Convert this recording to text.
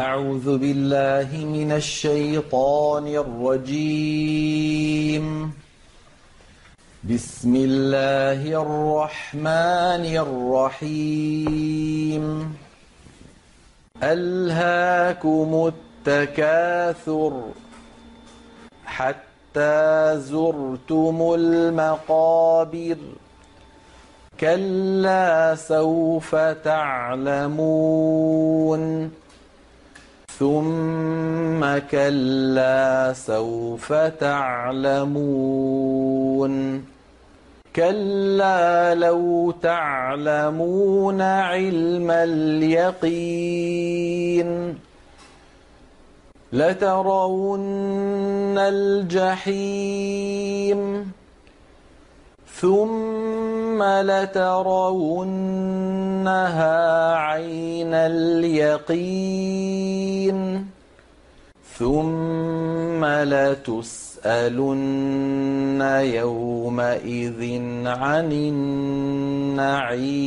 أعوذ بالله من الشيطان الرجيم. بسم الله الرحمن الرحيم. ألهاكم التكاثر حتى زرتم المقابر. كلا سوف تعلمون. ثم كلا سوف تعلمون. كلا لو تعلمون علم اليقين. لترون الجحيم. ثم لترونها عين اليقين ثم لتسالن يومئذ عن النعيم